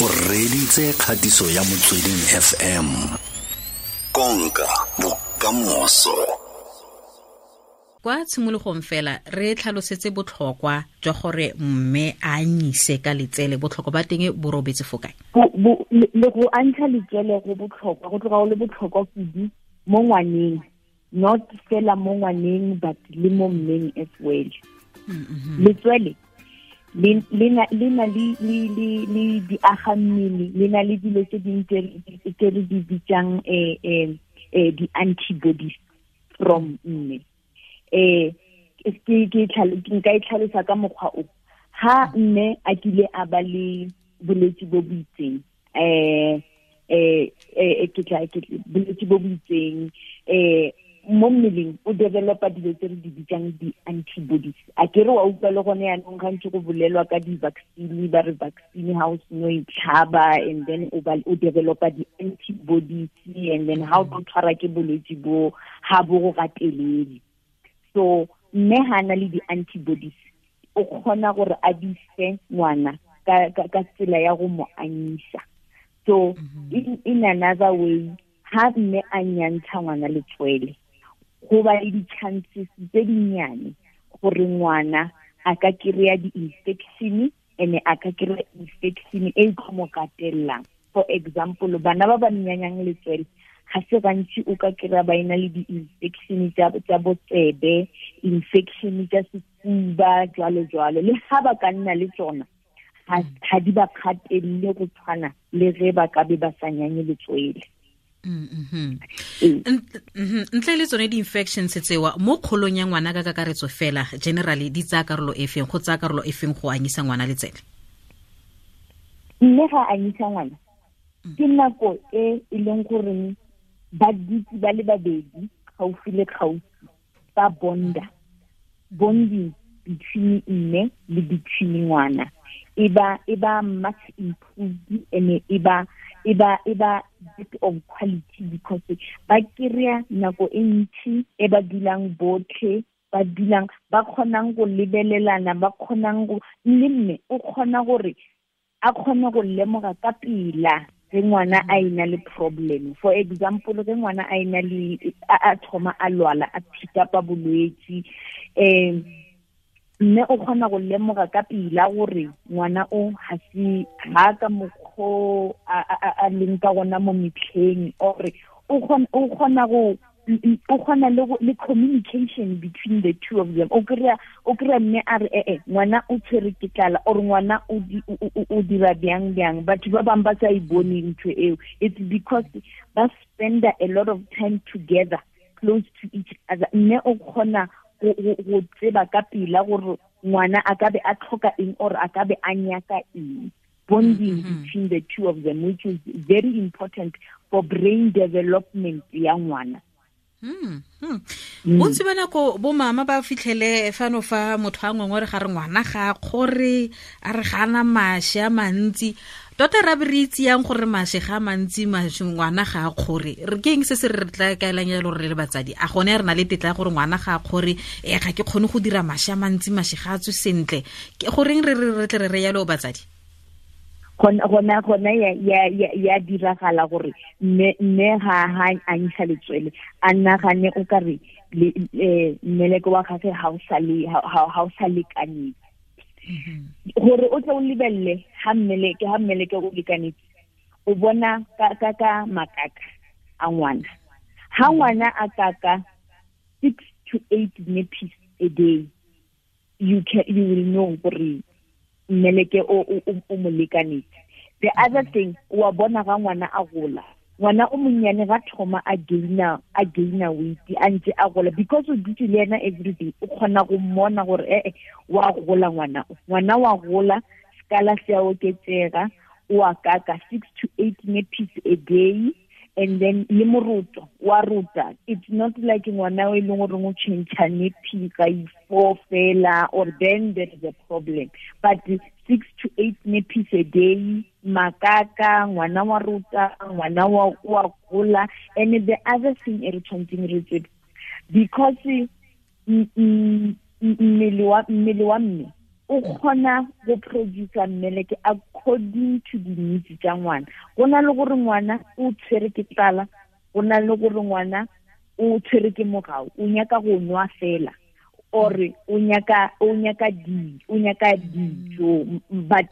o reditse kgatiso ya motsweding fm konka bokamoso. Kwa tshimologong fela re tlhalosetse botlhokwa jwa gore mme a anyise ka letsele botlhokwa ba teng bo robetse fo kae le go antsha letsele go botlhokwa go tloga go le botlhokwa kudu mo ngwaneng not fela mo ngwaneng but le mo mmeng as well. Letswele le na le diagammele le na le dilo tse dingwe tse re di bitsang um di-antibodies from mme. Um nka e tlhalosa ka mokgwa o. Ha mme a kile a ba le bolwetse bo bo itseng um bolwetse bo bo itseng um mo mmeleng o developa dilo tse re di bitsang di-antibodies. A ke re wa utlwa le gone yaanong gantse go bolelwa ka di-vaccine ba re vaccine ha o seno itlhaba and then o developa di-antibodies and then ha o tlo tshwara ke bolwetse bo ha bo go gatelele. So mme ha na le di-antibodies o kgona gore a di fe ngwana ka tsela ya go mo anyisa. So mm-hmm. in, in another way ha mme a nyantsha ngwana letswele go ba le di-chances tse dinnyane gore ngwana a ka kry-a di-infection and a ka kry-a infection e tlo mo katelelang for example bana ba ba nnyanyang letswele ga se gantsi o ka kry-a ba ena le di-infection tsa botsebe infection tsa sefuba jwalo jwalo. Le ga ba ka nna le tsona ga di ba kgatelele go tshwana le ge ba ka be ba sa nyanye letswele ntle le tsone di-infections tsewa mo kgolong ya ngwana ka kakaretso fela generally di tsaya karolo e feng? Go tsaya karolo e feng go anyisa ngwana letsele mme ga anyisa ngwana ke nako e e leng goreng ba dutse ba le babedi gaufi le gaufi ba bonda. Bonding between mme le between ngwana. E ba e ba much improved and e ba e ba e ba bit of quality because ba kry-a nako e ntšhi e ba dulang botlhe ba dulang ba kgonang go lebelelana ba kgonang go le mme o kgona gore a kgone go lemoga ka pela ge ngwana a ena le problem. For example ge ngwana a ena le a thoma a lwala a phitapa bolwetse um mme o kgona go lemoga ka pila gore ngwana o ga se ga ka mokgwa a leng ka gona mo metlheng ore o kgona go o kgona le communication between the two of them. O kry-a mme a re ee ngwana o tshwere ke tlala or ngwana o dira bjang bjang. Batho ba bangwe ba sa e bone ntho eo. It's because ba spend a lot of time together close to each other. Mme o kgona go tseba ka pila gore ngwana a ka be a tlhoka eng or a ka be a nyaka eng bonding between the two of them which is very important for brain development ya ngwana. Bontsi ba nako bo mama ba fitlhele fano fa motho a ngwengwe re ga re ngwana ga kgore a re ga ana mašhe a mantsi. Tota ra be re itse yang gore mašhe ga a mantsi ngwana ga a kgore. Re ke eng se se re tla kaelang gore re le batsadi? A gone re na le tetla ya gore ngwana ga a kgore e ga ke kgone go dira mašhe a mantsi mašhe ga a tswe sentle. Goreng re re tle re re yalo batsadi gona gona ya ya ya diragala gore mme ga ha a ntsha letswele a nagane o ka re mmeleko wa gagwe ga o sa lekanetse. Gore o tle o lebelele ha mmeleke ha mmeleke o lekanetse o bona ka ka makaka a ngwana. Ha ngwana a kaka six to eight nappies a day you can you will know gore mmeleke o o mo lekanetse. The other thing wa bona ga ngwana a gola. Ngwana o monnyane ga thoma a gaina a gaina weight a ntse a gola. Because o dutse le ena everyday o kgona go mmona gore ee wa gola ngwana ngwana wa gola skala se a oketsega o a kaka six to eight nappies a day and then le moroto wa rota it's not like ngwana o e leng gore o change nepi ka i-four fela or then there is a problem. But six to eight nappies a day makaka ngwana wa ruta ngwana wa wa gola. And the other thing e re tshwantseng re tsebe because mmele wa mmele mme o kgona go producer mmeleke according to the needs tša ngwana. Go na le gore ngwana o tshwere ke tlala go na le gore ngwana o tshwere ke mogao o nyaka go nwa fela or o nyaka o nyaka di o nyaka dijo but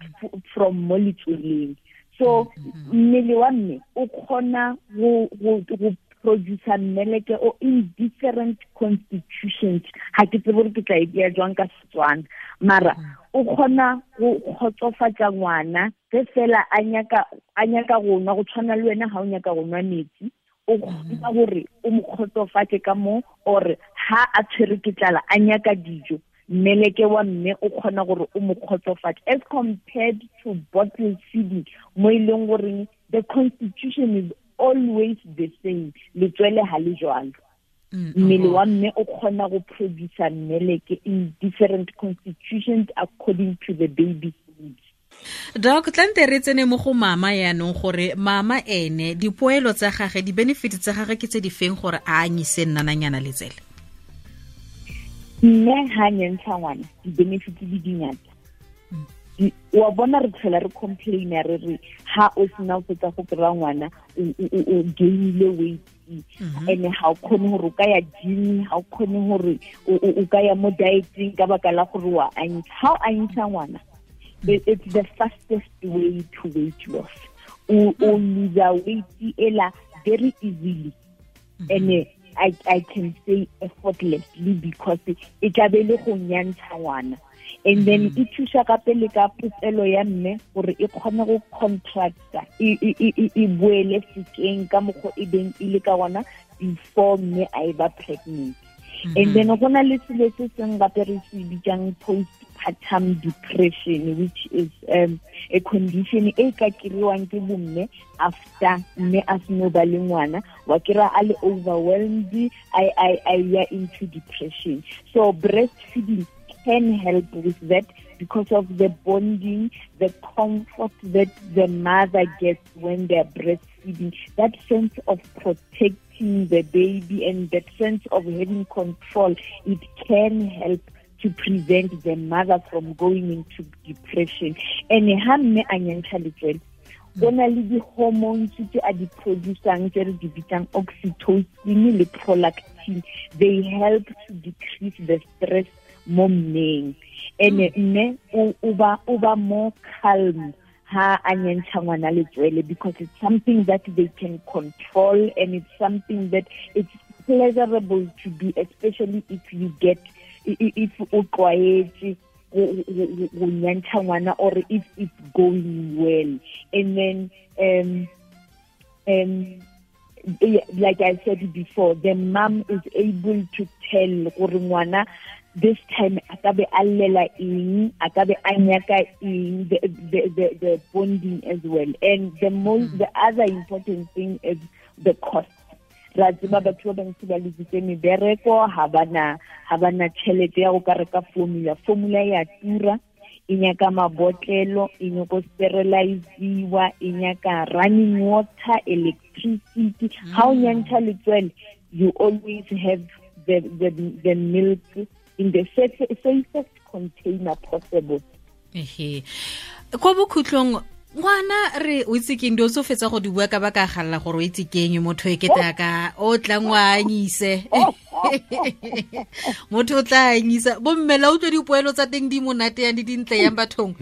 from mo letsweleng. So mmele wa mme o kgona go producea producer mmeleke o in different constitutions. Ga ke tse gore ke tla e bea jwang ka setswana. Mara o kgona go kgotsofatsa ngwana ge fela a nyaka go nwa go tshwana le wena ga o nyaka go nwa metsi o kgona gore o mo kgotsofatse ka mo or ha a tshwere ke tlala a nyaka dijo. Mmeleke wa mme o kgona gore o mo kgotsofatse as compared to bottle feeding mo e leng goreng the constitution is always the same. Letswele ha le jwalo. Mm, mm. Mmele wa mme o kgona go producer mmeleke in different constitutions according to the baby's doc tlante re tsene mo go mama yaanong gore mama ene dipoelo tsa gage di-benefit tsa gage ke tse di feng gore a anyise nnananyana letsele mme ha nyentsha ngwana di-benefit di dingata. Wa bona re tlhola re complaina re re ha o sena o fetsa go kry-a ngwana o gainile weight. And ha o kgone gore o ka ya gym ha o kgone gore o ka ya mo dieteng ka baka la gore wa anyisa. Ha o anyisa ngwana Mm. it's the fastest way to weight loss o mm-hmm. lose weight ela very easily. Mm-hmm. And eh, I, I can say effortlessly because e tla be le go nyantsha ngwana. And then mm-hmm. e thusa gape le ka popelo ya mme gore e kgone go contracta e boele sekeng ka mokgwa e beng e le ka gona before mme a e ba pregnant and then go na le selo se seng gape re se bitsang postpartum depression which is um, a condition e ka kry-wang ke bomme after mme a seno ba le ngwana wa kry-a a le overwhelmed a ya into depression. So breastfeeding can help with that because of the bonding, the comfort that the mother gets when they're breastfeeding, that sense of protecting the baby and that sense of having control, it can help to prevent the mother from going into depression. And hamme a nyantsha letswele go hmm. na le di-hormones tse a di producang tse re di bitsang oxytocin le prolactin. They help to decrease the stress mo mmeng. Ene mme o ba more calm ha a nyentsha ngwana letswele because it's something that they can control and it's something that it's pleasurable to do especially if you get if o tlwaetse go nyantsha ngwana or if it's going well. And then um um like I said before, the mom is able to tell gore ngwana this time a ka be a llela eng? A ka be a nyaka eng? The, the, the, the bonding as well. And the most mm. the other important thing is the cost. Ra tseba batho ba bantsi ba letsitse mebereko ga bana tšhelete ya go ka reka formula. Formula ya tura e nyaka mabotlelo e nyako steriliziwa e nyaka running water electricity. Ga o nyantšha letswele you always have the, the, the milk in the safest container possible. Ehe. Kwa bokhutlong ngwana re o itse keng di o fetsa go di bua ka baka galela gore o itse keng motho e ketaka o tlang ngwa anyise. Motho o tla anyisa. Bommela utlwa dipoelo tsa teng di monate yang di dintle yang bathong.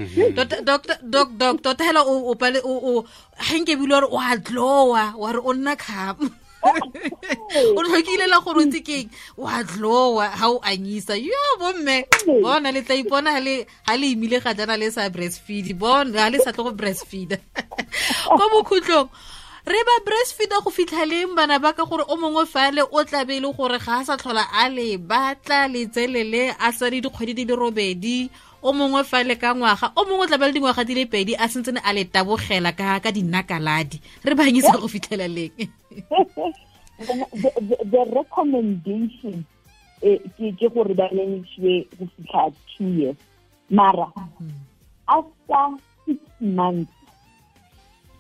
Tota hela o ga nkebile gore wa tlowa wa re o nna khamo o tlhokilela gore o tsekeng wa dlowa ga o anyisa. Yo bomme. Bona le tla ipona ga le imile ga jana le sa breastfeed. Bona ga le sa tle go breastfeed. Ko bokhutlong re ba breastfeeda go fitlheleng bana ba ka gore o mongwe fale o tlabe le gore ga a sa tlhola a le batla letselele a sa di dikgwedi di le robedi o mongwe fale ka ngwaga o mongwe tlabe le dingwaga di le pedi a sentsene a le tabogela ka ka dinakaladi re banyisa go fitlheleleng the, recommendation ke gore ba lenisiwe go fitlha two years mara after six months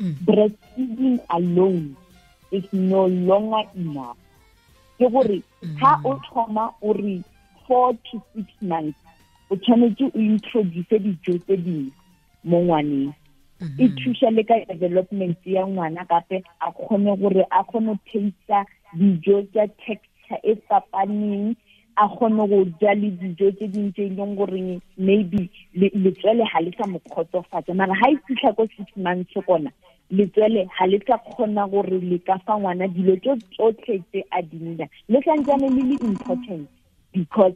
breastfeeding alone is no longer enough. Ke gore ha o thoma o re four to six months o tshwanetse o introduce dijo tse dingwe mo ngwaneng. E thusa le ka development ya ngwana gape a kgone gore a kgone go taster dijo tsa texture e fapaneng a kgone go ja le dijo tse dingwe tse e leng goreng maybe letswele ga le sa mo kgotsofatsa. Mara ga e fitlha ko six months kona letswele ga le sa kgona gore le ka fa ngwana dilo tso tsotlhe tse a dinna le santsane le le important because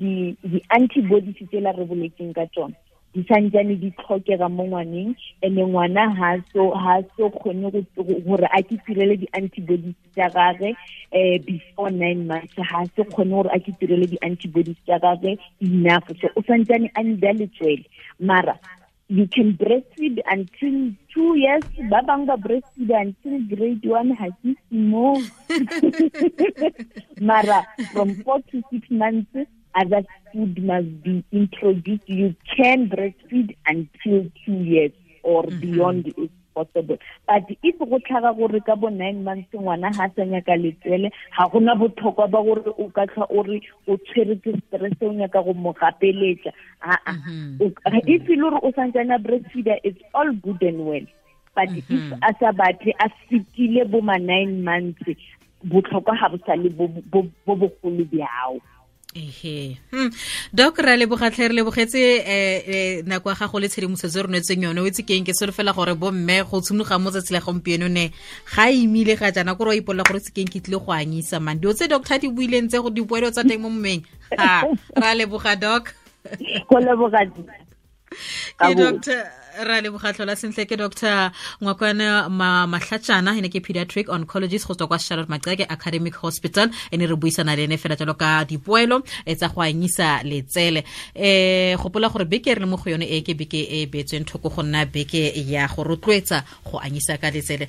di-antibodies tse la re boletseng ka tsone di santsane di tlhokega mo ngwaneng and-e ngwana ha so ha so kgone gore a ke tirele di-antibodies tsa gage um before nine months. Ha se kgone gore a ke tirele di-antibodies tsa gage enough. So o santsane a nda letswele mara you can breastfeed until two years. Ba bangwe ba breastfeed until grade one ha ke mo mara from four to six months other food must be introduced. You can breastfeed until two years or mm -hmm. beyond if possible. But if go tlhaga gore ka bo nine months ngwana ha sa nyaka letsele ga gona botlhokwa ba gore o ka tlha o re o tshwere ke stress o nyaka go mo aa. If e le gore o santsana breastfeeder it's all good and well. But mm -hmm. if a sa batle a fetile bo ma nine months botlhokwa ga bo sa le bo bogolo bjao ehe. Hmm. dok ra lebogatlhe re lebogetse um nako ya gago le tshedimosetso re nwetseng yone o itse keng? Ke solo fela gore bomme go tshimoga mo tsatsi la gompieno ne ga imile ga jaana kore wa ipolola gore tse keng ke tlile go anyisa man. Dio tse doctor di buileng tse dipoelo tsa teng mo mmeng? Ha ra leboga doc. Go leboga ke dr ra lebogatlho la sentle. Ke dr ngwakwana e ene ke pediatric oncologist go tswa kwa charlotte maceke academic hospital. Ene re buisana le ene fela jalo ka dipoelo e tsa go anyisa letsele. Um gopola gore beke re le mo go yone e ke beke e beetsweng thoko go nna beke ya go rotloetsa go anyisa ka letsele